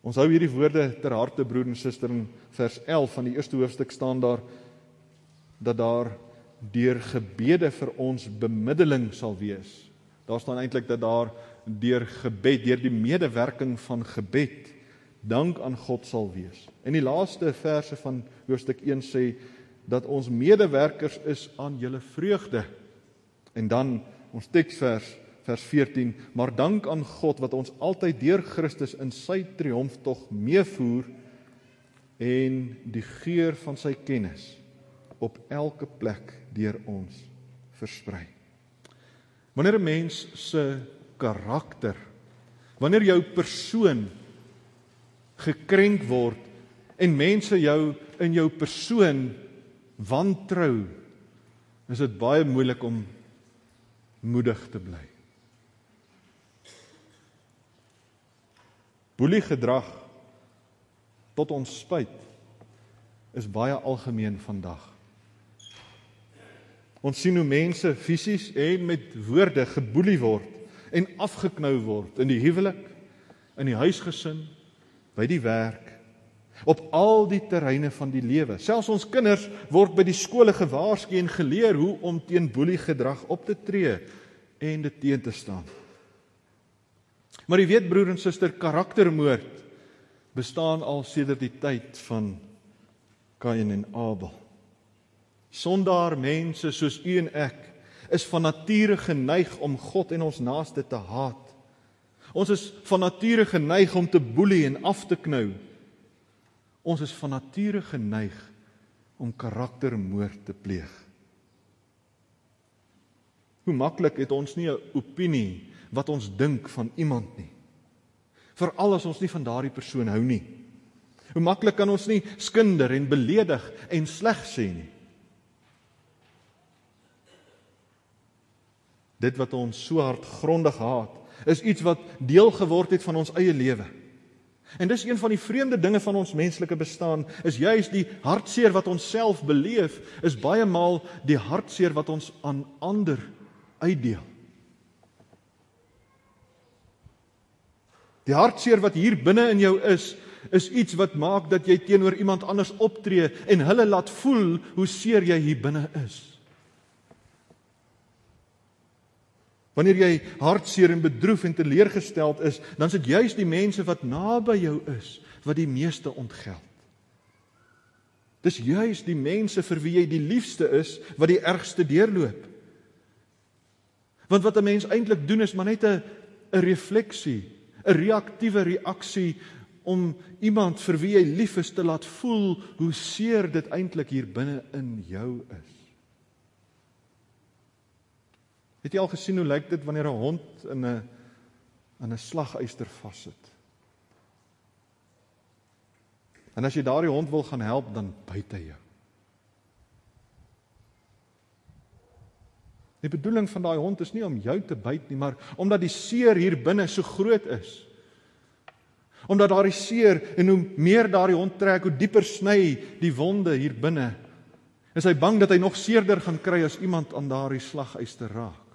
Ons hou hierdie woorde ter harte broer en suster in vers 11 van die eerste hoofstuk staan daar dat daar deur gebede vir ons bemiddeling sal wees. Daar staan eintlik dat daar deur gebed, deur die medewerking van gebed dank aan God sal wees. En die laaste verse van hoofstuk 1 sê dat ons medewerkers is aan julle vreugde. En dan ons teksvers vers 14 maar dank aan God wat ons altyd deur Christus in sy triomftog meevoer en die geur van sy kennis op elke plek deur ons versprei. Wanneer 'n mens se karakter wanneer jou persoon gekrenk word en mense jou in jou persoon wantrou is dit baie moeilik om moedig te bly. Boelie gedrag tot ons spyt is baie algemeen vandag. Ons sien hoe mense fisies en met woorde geboelie word en afgeknou word in die huwelik, in die huisgesin, by die werk, op al die terreine van die lewe. Selfs ons kinders word by die skole gewaarsku en geleer hoe om teen boelie gedrag op te tree en dit teen te staan. Maar jy weet broer en suster, karaktermoord bestaan al sedert die tyd van Kain en Abel. Sondaar mense soos u en ek is van nature geneig om God en ons naaste te haat. Ons is van nature geneig om te boelie en af te knou. Ons is van nature geneig om karaktermoord te pleeg. Hoe maklik het ons nie 'n opinie wat ons dink van iemand nie. Veral as ons nie van daardie persoon hou nie. Hoe maklik kan ons nie skinder en beledig en sleg sê nie. Dit wat ons so hardgrondig haat, is iets wat deel geword het van ons eie lewe. En dis een van die vreemde dinge van ons menslike bestaan, is juis die hartseer wat ons self beleef, is baie maal die hartseer wat ons aan ander uitdeel. Die hartseer wat hier binne in jou is, is iets wat maak dat jy teenoor iemand anders optree en hulle laat voel hoe seer jy hier binne is. Wanneer jy hartseer en bedroef en teleurgesteld is, dan is dit juis die mense wat naby jou is wat die meeste ontgeld. Dis juis die mense vir wie jy die liefste is wat die ergste deurloop. Want wat 'n mens eintlik doen is maar net 'n 'n refleksie 'n reaktiewe reaksie om iemand vir wie jy lief is te laat voel hoe seer dit eintlik hier binne in jou is. Het jy al gesien hoe lyk dit wanneer 'n hond in 'n in 'n slaguister vassit? En as jy daardie hond wil gaan help, dan byt hy jou. Die bedoeling van daai hond is nie om jou te byt nie, maar omdat die seer hier binne so groot is. Omdat daardie seer en hoe meer daardie hond trek, hoe dieper sny die wonde hier binne. Is hy bang dat hy nog seerder gaan kry as iemand aan daardie slaguister raak.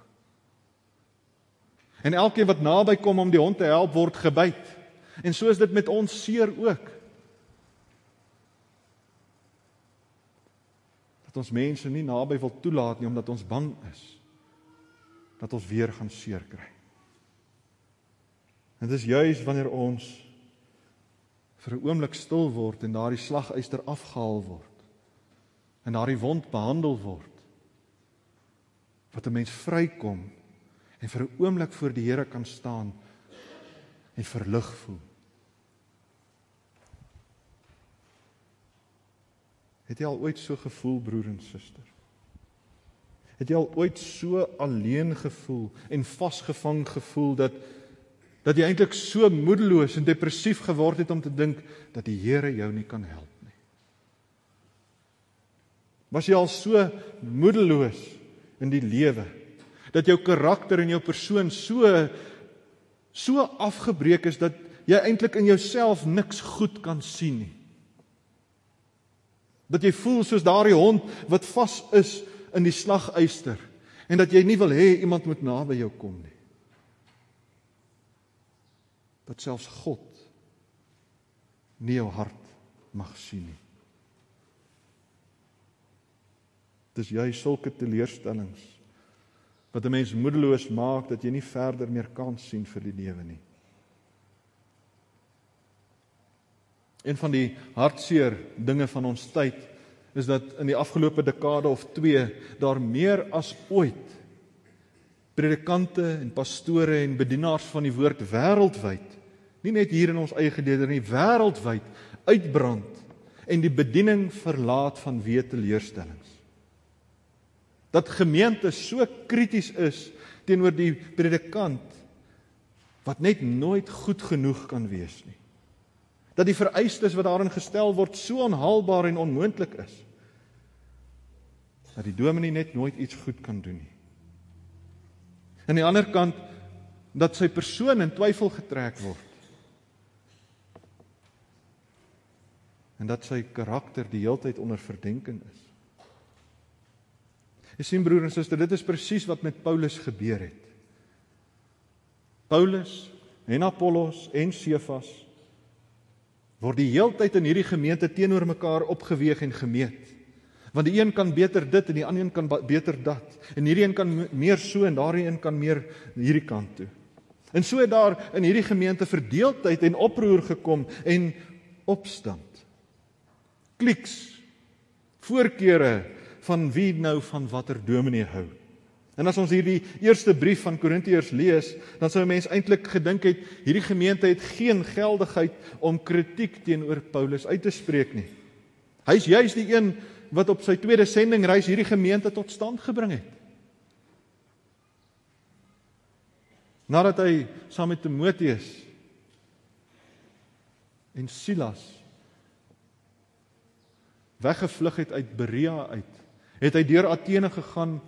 En elkeen wat naby kom om die hond te help word gebyt. En so is dit met ons seer ook. Dat ons mense nie naby wil toelaat nie omdat ons bang is dat ons weer gaan seer kry. Dit is juis wanneer ons vir 'n oomblik stil word en daardie slaguister afgehaal word en daardie wond behandel word wat 'n mens vrykom en vir 'n oomblik voor die Here kan staan en verlig voel. Het jy al ooit so gevoel broer en suster? Het jy al ooit so alleen gevoel en vasgevang gevoel dat dat jy eintlik so moedeloos en depressief geword het om te dink dat die Here jou nie kan help nie? Was jy al so moedeloos in die lewe dat jou karakter en jou persoon so so afgebreek is dat jy eintlik in jouself niks goed kan sien nie? Dat jy voel soos daardie hond wat vas is in die slaguister en dat jy nie wil hê iemand moet naby jou kom nie. Dat selfs God nie jou hart mag sien nie. Dis jy sulke teleurstellings wat 'n mens moedeloos maak dat jy nie verder meer kans sien vir die lewe nie. Een van die hartseer dinge van ons tyd is dat in die afgelope dekade of 2 daar meer as ooit predikante en pastore en bedienaars van die woord wêreldwyd nie net hier in ons eie gedeelte nie wêreldwyd uitbrand en die bediening verlaat vanweë teleurstellings dat gemeente so krities is teenoor die predikant wat net nooit goed genoeg kan wees nie. Dat die vereistes wat daarin gestel word so onhaalbaar en onmoontlik is. Dat die dominee net nooit iets goed kan doen nie. Aan die ander kant dat sy persoon in twyfel getrek word. En dat sy karakter die heeltyd onder verdenking is. Jy sien broer en suster, dit is presies wat met Paulus gebeur het. Paulus en Apollos en Sefas word die heeltyd in hierdie gemeente teenoor mekaar opgeweeg en gemeet. Want die een kan beter dit en die ander een kan beter dat. En hierdie een kan meer so en daardie een kan meer hierdie kant toe. En so het daar in hierdie gemeente verdeeldheid en oproer gekom en opstand. Kliks. Voorkeure van wie nou van watter dominee hou. En as ons hierdie eerste brief van Korintiërs lees, dan sou 'n mens eintlik gedink het hierdie gemeente het geen geldigheid om kritiek teenoor Paulus uit te spreek nie. Hy's juis die een wat op sy tweede sendingreis hierdie gemeente tot stand gebring het. Nadat hy saam met Timoteus en Silas weggevlug het uit Berea uit het hy deur Athene gegaan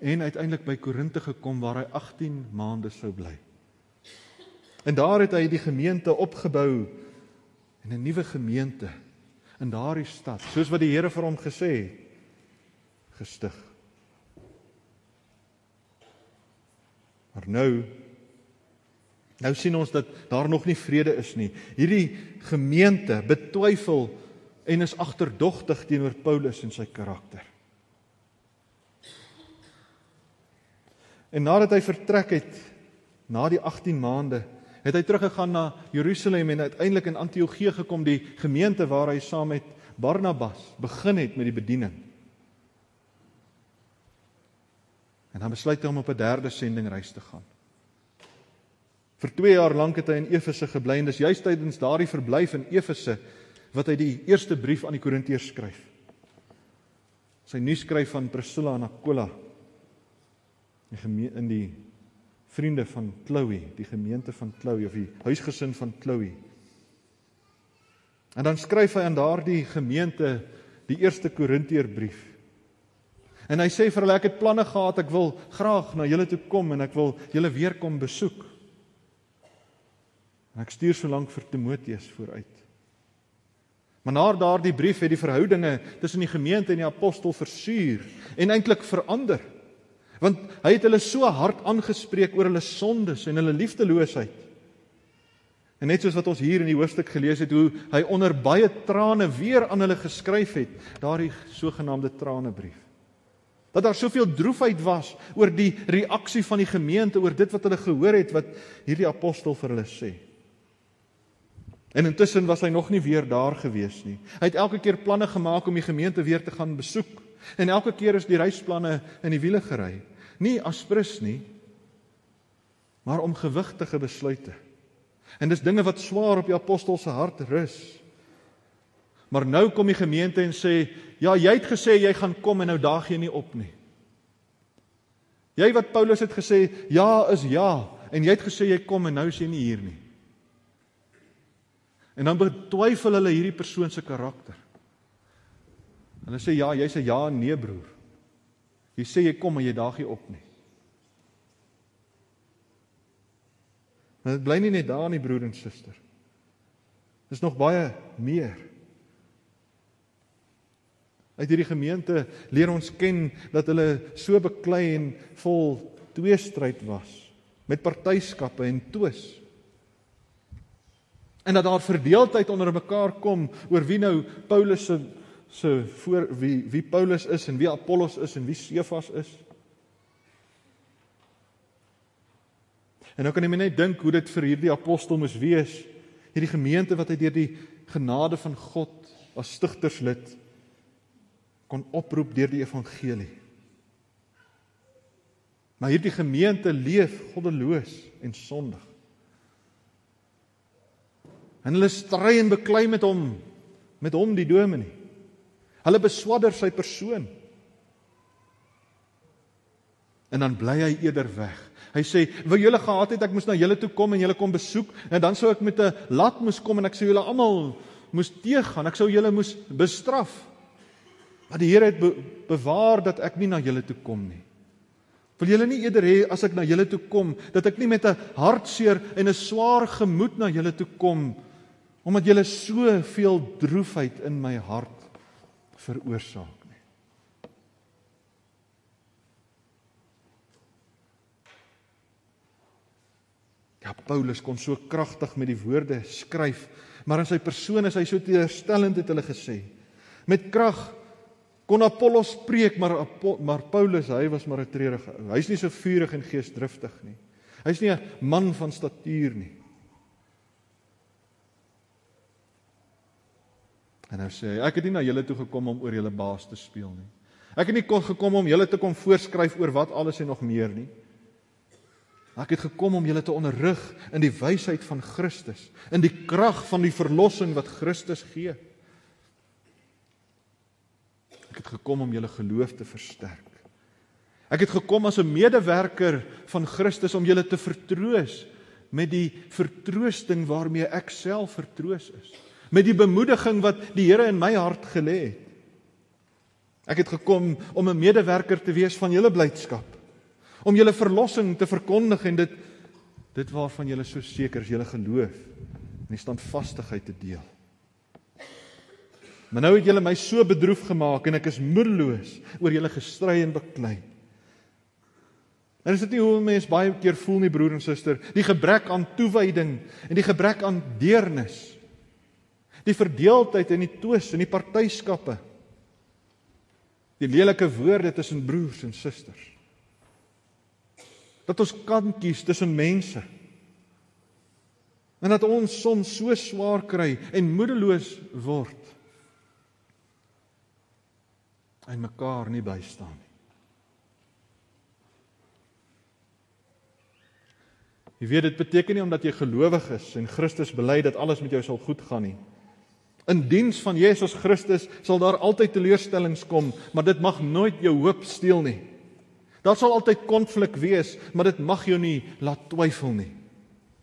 en uiteindelik by Korinte gekom waar hy 18 maande sou bly. En daar het hy die gemeente opgebou en 'n nuwe gemeente in daardie stad, soos wat die Here vir hom gesê het, gestig. Maar nou nou sien ons dat daar nog nie vrede is nie. Hierdie gemeente betwyfel en is agterdogtig teenoor Paulus en sy karakter. En nadat hy vertrek het na die 18 maande, het hy teruggegaan na Jerusalem en uiteindelik in Antiochië gekom, die gemeente waar hy saam met Barnabas begin het met die bediening. En dan besluit hy om op 'n derde sendingreis te gaan. Vir 2 jaar lank het hy in Efese gebly en dis juist tydens daardie verblyf in Efese wat hy die eerste brief aan die Korintiërs skryf. Sy nuuskryf van Priscilla en Aquila die in die vriende van Chloe, die gemeente van Chloe of die huisgesin van Chloe. En dan skryf hy aan daardie gemeente die eerste Korinteërbrief. En hy sê vir hulle ek het planne gehad, ek wil graag na julle toe kom en ek wil julle weer kom besoek. En ek stuur so lank vir Timoteus vooruit. Maar na daardie brief het die verhoudinge tussen die gemeente en die apostel versuur en eintlik verander want hy het hulle so hard aangespreek oor hulle sondes en hulle liefdeloosheid. En net soos wat ons hier in die hoofstuk gelees het hoe hy onder baie trane weer aan hulle geskryf het, daardie sogenaamde tranebrief. Dat daar soveel droefheid was oor die reaksie van die gemeente oor dit wat hulle gehoor het wat hierdie apostel vir hulle sê. En intussen was hy nog nie weer daar gewees nie. Hy het elke keer planne gemaak om die gemeente weer te gaan besoek. En elke keer is die reisplanne in die wiele gery nie aspres nie, maar om gewigtige besluite. En dis dinge wat swaar op die apostel se hart rus. Maar nou kom die gemeente en sê, "Ja, jy het gesê jy gaan kom en nou daag jy nie op nie." Jy wat Paulus het gesê, "Ja is ja," en jy het gesê jy kom en nou is jy nie hier nie. En dan betwyfel hulle hierdie persoon se karakter. Hulle sê, "Ja, jy sê ja en nee, broer." Jy sê jy kom maar jy daag nie op nie. Maar dit bly nie net daar nie broer en suster. Dis nog baie meer. Uit hierdie gemeente leer ons ken dat hulle so beklei en vol tweestryd was met partyskappe en twis. En dat daar verdeeldheid onder mekaar kom oor wie nou Paulus se se voor wie wie Paulus is en wie Apollos is en wie Sefas is. En nou kan jy net dink hoe dit vir hierdie apostel moes wees, hierdie gemeente wat hy deur die genade van God as stigterslid kon oproep deur die evangelie. Maar hierdie gemeente leef goddeloos en sondig. En hulle stry en beklei met hom, met hom die dominee. Hulle beswadder sy persoon. En dan bly hy eerder weg. Hy sê, "Wou julle gehad het ek moes na julle toe kom en julle kom besoek en dan sou ek met 'n lat moes kom en ek sou julle almal moes teëgaan. Ek sou julle moes bestraf." Maar die Here het be bewaar dat ek nie na julle toe kom nie. Wil julle nie eerder hê as ek na julle toe kom dat ek nie met 'n hartseer en 'n swaar gemoed na julle toe kom omdat julle soveel droefheid in my hart veroorsaak? Ja, Paulus kon so kragtig met die woorde skryf, maar in sy persoon is hy so teleurstellend het hulle gesê. Met krag kon Apollos preek, maar maar Paulus, hy was maar 'n treurige ou. Hy's nie so vurig en geesdriftig nie. Hy's nie 'n man van statuur nie. En nou sê hy, ek het nie na julle toe gekom om oor julle baas te speel nie. Ek het nie gekom om julle te kom voorskryf oor wat alles en nog meer nie. Ek het gekom om julle te onderrig in die wysheid van Christus, in die krag van die verlossing wat Christus gee. Ek het gekom om julle geloof te versterk. Ek het gekom as 'n medewerker van Christus om julle te vertroos met die vertroosting waarmee ek self vertroos is, met die bemoediging wat die Here in my hart gelê het. Ek het gekom om 'n medewerker te wees van julle blydskap om julle verlossing te verkondig en dit dit waarvan julle so seker is julle geloof en die standvastigheid te deel. Maar nou het julle my so bedroef gemaak en ek is moedeloos oor julle gestry en beklei. En is dit nie hoe mense baie keer voel nie broer en suster, die gebrek aan toewyding en die gebrek aan deernis. Die verdeeldheid en die twis en die partyskappe. Die lelike woorde tussen broers en susters dat ons kan kies tussen mense. En dat ons soms so swaar kry en moedeloos word. En mekaar nie bystaan nie. Jy weet dit beteken nie omdat jy gelowig is en Christus bely dat alles met jou sal goed gaan nie. In diens van Jesus Christus sal daar altyd teleurstellings kom, maar dit mag nooit jou hoop steel nie. Daar sal altyd konflik wees, maar dit mag jou nie laat twyfel nie.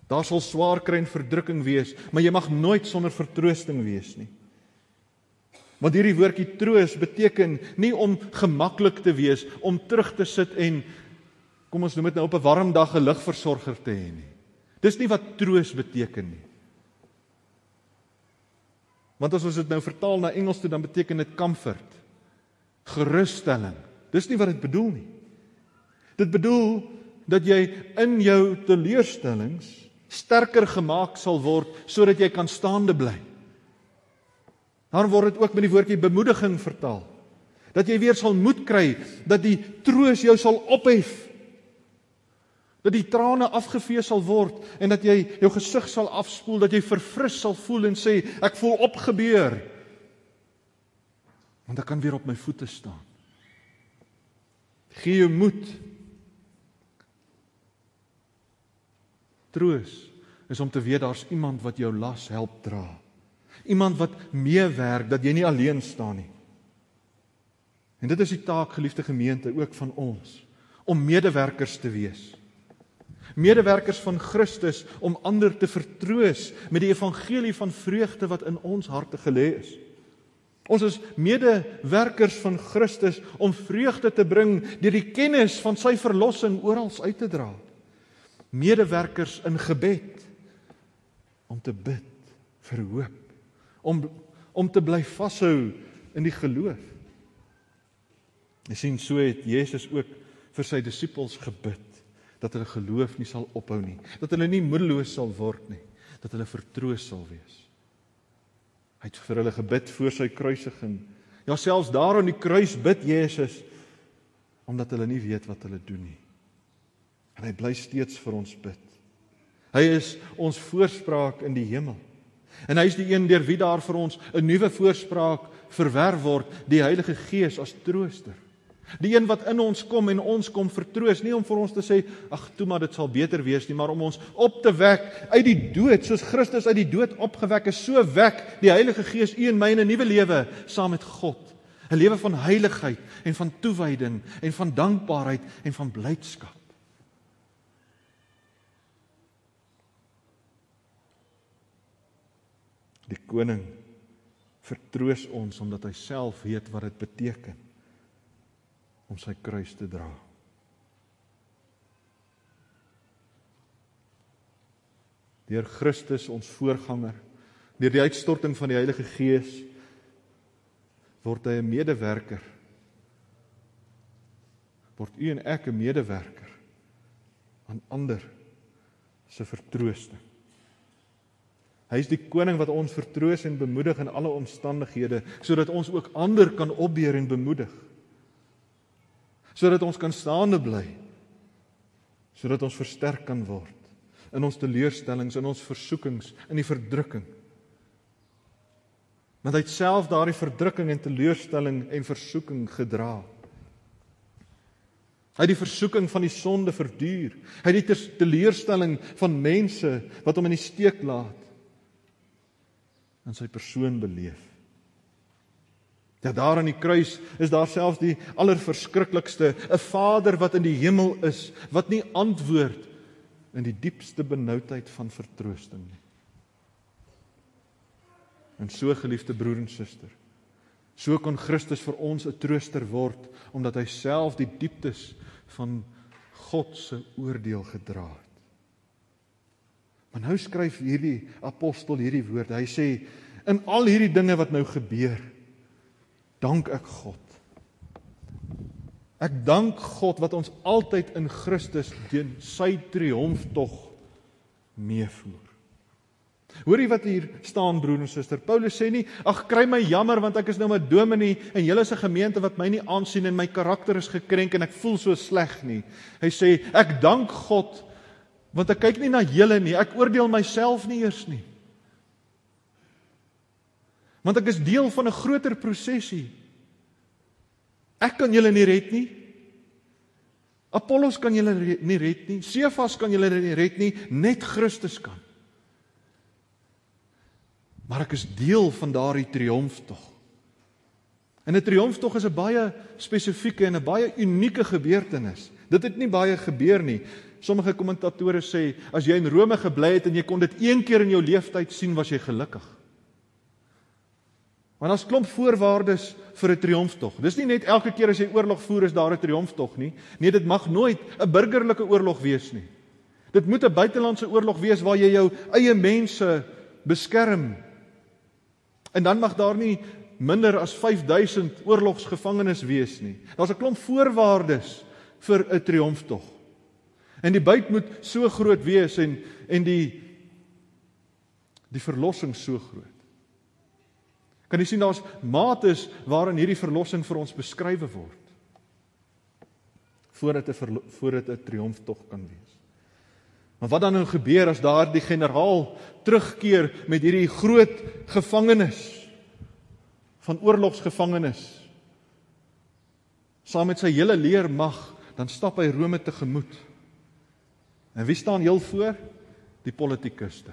Daar sal swaar kry en verdrukking wees, maar jy mag nooit sonder vertroosting wees nie. Want hierdie woordjie troos beteken nie om gemaklik te wees, om terug te sit en kom ons noem dit nou op 'n warm dag 'n ligversorger te hê nie. Dis nie wat troos beteken nie. Want as ons dit nou vertaal na Engels toe dan beteken dit comfort, gerusstelling. Dis nie wat dit bedoel nie. Dit bedoel dat jy in jou teleurstellings sterker gemaak sal word sodat jy kan staande bly. Daar word dit ook met die woordjie bemoediging vertaal. Dat jy weer sal moed kry, dat die troos jou sal ophef. Dat die trane afgevee sal word en dat jy jou gesig sal afspoel, dat jy verfris sal voel en sê ek voel opgebeur. Want ek kan weer op my voete staan. Gee jou moed Troos is om te weet daar's iemand wat jou las help dra. Iemand wat meewerk dat jy nie alleen staan nie. En dit is die taak geliefde gemeente ook van ons om medewerkers te wees. Medewerkers van Christus om ander te vertroos met die evangelie van vreugde wat in ons harte gelê is. Ons is medewerkers van Christus om vreugde te bring deur die kennis van sy verlossing oral uit te dra medewerkers in gebed om te bid vir hoop om om te bly vashou in die geloof. Jy sien so het Jesus ook vir sy disippels gebid dat hulle geloof nie sal ophou nie, dat hulle nie moedeloos sal word nie, dat hulle vertroos sal wees. Hy het vir hulle gebid voor sy kruisiging. Ja selfs daar aan die kruis bid Jesus omdat hulle nie weet wat hulle doen nie. En hy bly steeds vir ons bid. Hy is ons voorspraak in die hemel. En hy is die een deur wie daar vir ons 'n nuwe voorspraak verwerf word, die Heilige Gees as trooster. Die een wat in ons kom en ons kom vertroos, nie om vir ons te sê ag toe maar dit sal beter wees nie, maar om ons op te wek uit die dood, soos Christus uit die dood opgewek is, so wek die Heilige Gees u en my in 'n nuwe lewe saam met God. 'n Lewe van heiligheid en van toewyding en van dankbaarheid en van blydskap. Die koning vertroos ons omdat hy self weet wat dit beteken om sy kruis te dra. Deur Christus ons voorganger, deur die uitstorting van die Heilige Gees word hy 'n medewerker. Word u en ek 'n medewerker aan ander se vertroosting. Hy is die koning wat ons vertroos en bemoedig in alle omstandighede sodat ons ook ander kan opbeur en bemoedig. Sodat ons kan staande bly. Sodat ons versterk kan word in ons teleurstellings, in ons versoekings, in die verdrukking. Want hy het self daardie verdrukking en teleurstelling en versoeking gedra. Hy het die versoeking van die sonde verduur. Hy het die teleurstelling van mense wat hom in die steek laat in sy persoon beleef. Ja daar aan die kruis is daar selfs die allerverskriklikste, 'n Vader wat in die hemel is, wat nie antwoord in die diepste benoudheid van vertroosting nie. En so geliefde broer en suster, so kon Christus vir ons 'n trooster word omdat hy self die dieptes van God se oordeel gedra het. Maar nou skryf hierdie apostel hierdie woorde. Hy sê in al hierdie dinge wat nou gebeur, dank ek God. Ek dank God wat ons altyd in Christus teen sy triomftog meevoer. Hoorie wat hier staan broer en suster. Paulus sê nie ag kry my jammer want ek is nou 'n dominee en julle is 'n gemeente wat my nie aansien en my karakter is gekrenk en ek voel so sleg nie. Hy sê ek dank God Want ek kyk nie na julle nie, ek oordeel myself nie eers nie. Want ek is deel van 'n groter prosesie. Ek kan julle nie red nie. Apollos kan julle nie red nie. Sefas kan julle nie red nie, net Christus kan. Maar ek is deel van daardie triomftog. En 'n triomftog is 'n baie spesifieke en 'n baie unieke gebeurtenis. Dit het nie baie gebeur nie. Sommige kommentatore sê as jy in Rome gebly het en jy kon dit een keer in jou lewenstyd sien, was jy gelukkig. Want daar's klomp voorwaardes vir 'n triomftog. Dis nie net elke keer as jy oorlog voer is daar 'n triomftog nie. Nee, dit mag nooit 'n burgerlike oorlog wees nie. Dit moet 'n buitelandse oorlog wees waar jy jou eie mense beskerm. En dan mag daar nie minder as 5000 oorlogsgevangenes wees nie. Daar's 'n klomp voorwaardes vir 'n triomftog. En die byt moet so groot wees en en die die verlossing so groot. Kan jy sien daar's mates waarin hierdie verlossing vir ons beskrywe word voordat 'n voordat 'n triomftog kan wees. Maar wat dan nou gebeur as daardie generaal terugkeer met hierdie groot gevangenes van oorlogsgevangenes saam met sy hele leermag, dan stap hy Rome tegemoet. En wie staan heel voor? Die politikuste.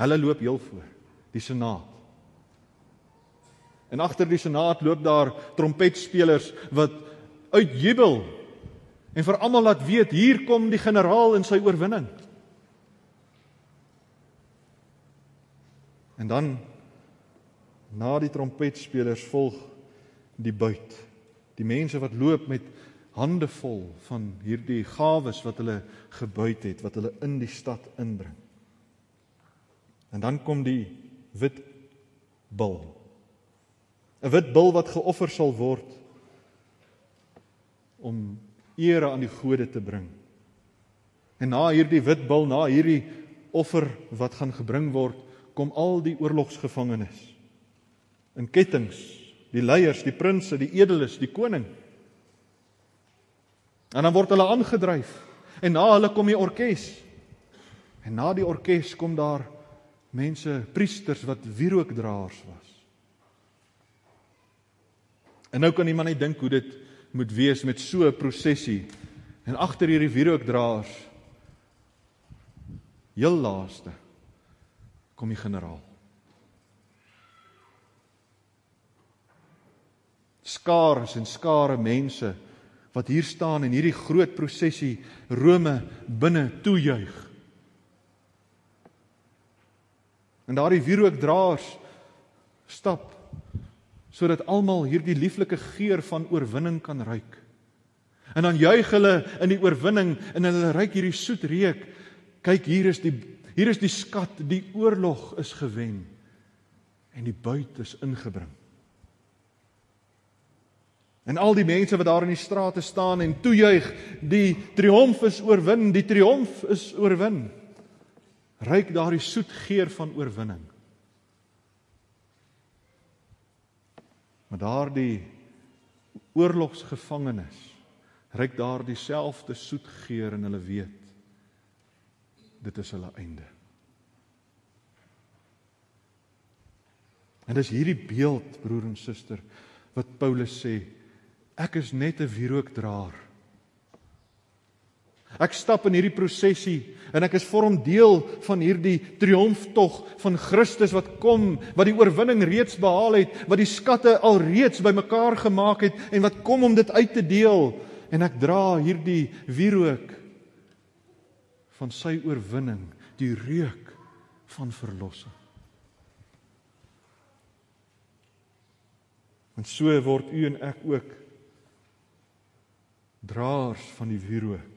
Hulle loop heel voor, die senaat. En agter die senaat loop daar trompetspelers wat uitjubel en vir almal laat weet hier kom die generaal in sy oorwinning. En dan na die trompetspelers volg die buit. Die mense wat loop met hande vol van hierdie gawes wat hulle gebuit het, wat hulle in die stad inbring. En dan kom die wit bul. 'n Wit bul wat geoffer sal word om ere aan die gode te bring. En na hierdie wit bul, na hierdie offer wat gaan gebring word, kom al die oorlogsgevangenes in kettinge, die leiers, die prinses, die edeles, die koning. En dan word hulle aangedryf en na hulle kom die orkes. En na die orkes kom daar mense, priesters wat wierookdraers was. En nou kan iemand net dink hoe dit moet wees met so 'n prosessie. En agter hierdie wierookdraers heel laaste kom die generaal. Skare en skare mense wat hier staan en hierdie groot prosessie Rome binne toejuig. En daardie wierookdraers stap sodat almal hierdie lieflike geur van oorwinning kan ruik. En dan juig hulle in die oorwinning en hulle ruik hierdie soet reuk. Kyk, hier is die hier is die skat, die oorlog is gewen en die buit is ingebring. En al die mense wat daar in die strate staan en toejuig, die triomf is oorwin, die triomf is oorwin. Ryk daardie soet geur van oorwinning. Maar daardie oorlogsgevangenes ryk daar dieselfde soet geur en hulle weet dit is hulle einde. En dis hierdie beeld broer en suster wat Paulus sê ek is net 'n wierookdraer Ek stap in hierdie prosesie en ek is vorm deel van hierdie triomftog van Christus wat kom, wat die oorwinning reeds behaal het, wat die skatte alreeds bymekaar gemaak het en wat kom om dit uit te deel en ek dra hierdie wierook van sy oorwinning, die reuk van verlossing. En so word u en ek ook draers van die wierook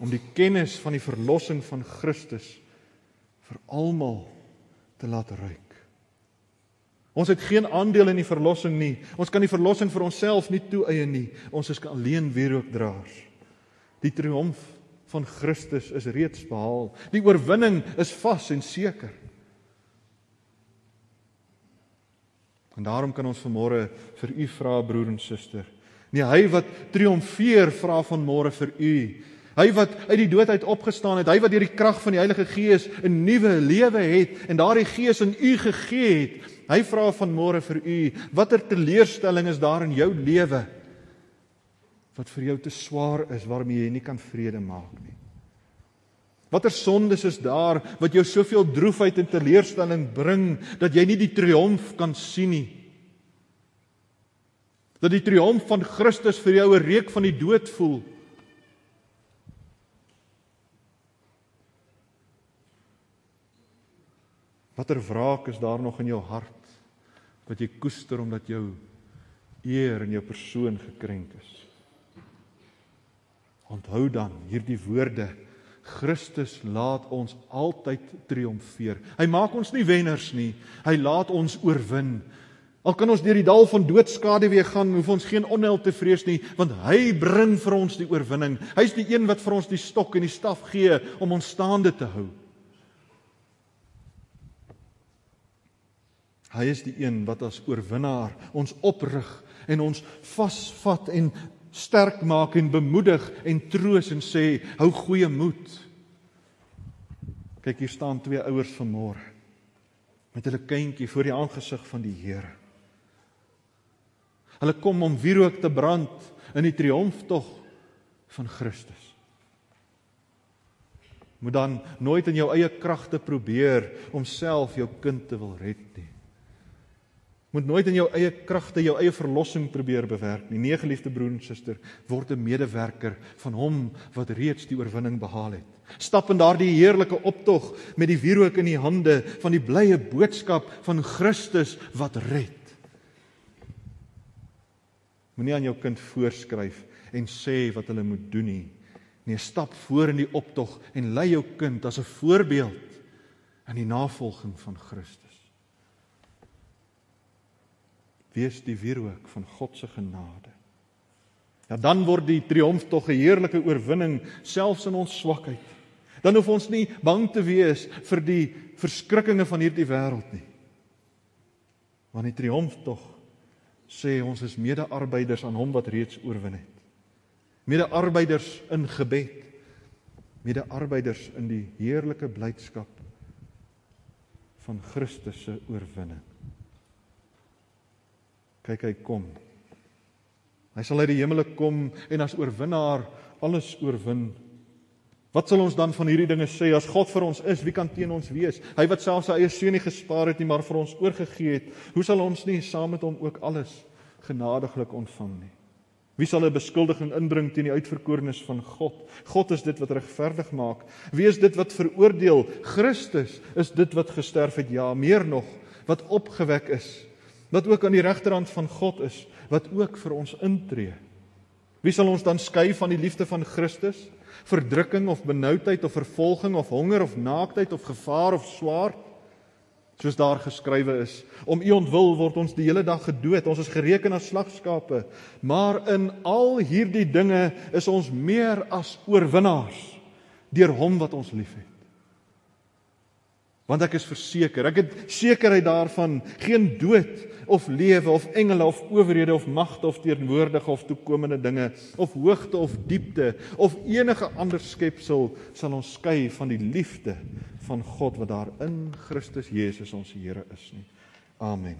om die kennis van die verlossing van Christus vir almal te laat ruik. Ons het geen aandeel in die verlossing nie. Ons kan die verlossing vir onsself nie toeëie nie. Ons is alleen wierookdraers. Die triomf van Christus is reeds behaal. Die oorwinning is vas en seker. En daarom kan ons vanmôre vir u vra broer en suster. Nee, hy wat triomfeer vra vanmôre vir u Hy wat uit die dood uit opgestaan het, hy wat deur die krag van die Heilige Gees 'n nuwe lewe het en daardie Gees in u gegee het. Hy vra vanmôre vir u, watter teleurstelling is daar in jou lewe wat vir jou te swaar is waarmee jy nie kan vrede maak nie? Watter sondes is daar wat jou soveel droefheid en teleurstelling bring dat jy nie die triomf kan sien nie? Dat die triomf van Christus vir jou 'n reuk van die dood voel? Watter wraak is daar nog in jou hart wat jy koester omdat jou eer en jou persoon gekrenk is? Onthou dan hierdie woorde Christus laat ons altyd triomfeer. Hy maak ons nie wenners nie. Hy laat ons oorwin. Al kan ons deur die dal van doodskade weer gaan, hoef ons geen onheil te vrees nie, want hy bring vir ons die oorwinning. Hy's die een wat vir ons die stok en die staf gee om ons staande te hou. Hy is die een wat as oorwinnaar ons oprig en ons vasvat en sterk maak en bemoedig en troos en sê hou goeie moed. Kyk hier staan twee ouers vanmôre met hulle kindjie voor die aangesig van die Here. Hulle kom om wierook te brand in die triomftog van Christus. Moet dan nooit in jou eie kragte probeer om self jou kind te wil red nie. Moet nooit in jou eie kragte jou eie verlossing probeer bewerk nie. Nee, geliefde broer en suster, word 'n medewerker van hom wat reeds die oorwinning behaal het. Stap in daardie heerlike optog met die wierook in die hande van die blye boodskap van Christus wat red. Moenie aan jou kind voorskryf en sê wat hulle moet doen nie. Nee, stap voor in die optog en lei jou kind as 'n voorbeeld in die navolging van Christus. Wees die wierook van God se genade. Ja dan word die triomf tog 'n heerlike oorwinning selfs in ons swakheid. Dan hoef ons nie bang te wees vir die verskrikkinge van hierdie wêreld nie. Want die triomf tog sê ons is mede-arbeiders aan hom wat reeds oorwin het. Mede-arbeiders in gebed. Mede-arbeiders in die heerlike blydskap van Christus se oorwinning. Kyk hy kom. Hy sal uit die hemele kom en as oorwinnaar alles oorwin. Wat sal ons dan van hierdie dinge sê as God vir ons is, wie kan teen ons wees? Hy wat self sy eie seun nie gespaar het nie, maar vir ons oorgegee het, hoe sal ons nie saam met hom ook alles genadiglik ontvang nie? Wie sal 'n beskuldiging inbring teen die uitverkorenes van God? God is dit wat regverdig maak. Wie is dit wat veroordeel? Christus is dit wat gesterf het, ja, meer nog, wat opgewek is, wat ook aan die regterhand van God is, wat ook vir ons intree. Wie sal ons dan skei van die liefde van Christus? Verdrukking of benoudheid of vervolging of honger of naaktheid of gevaar of swaard? soos daar geskrywe is om u ontwil word ons die hele dag gedood ons is gereken as slagskape maar in al hierdie dinge is ons meer as oorwinnaars deur hom wat ons liefhet want ek is verseker ek het sekerheid daarvan geen dood of lewe of engele of owerhede of magte of teenwoordige of toekomende dinge of hoogte of diepte of enige ander skepsel sal ons skei van die liefde van God wat daar in Christus Jesus ons Here is nie. Amen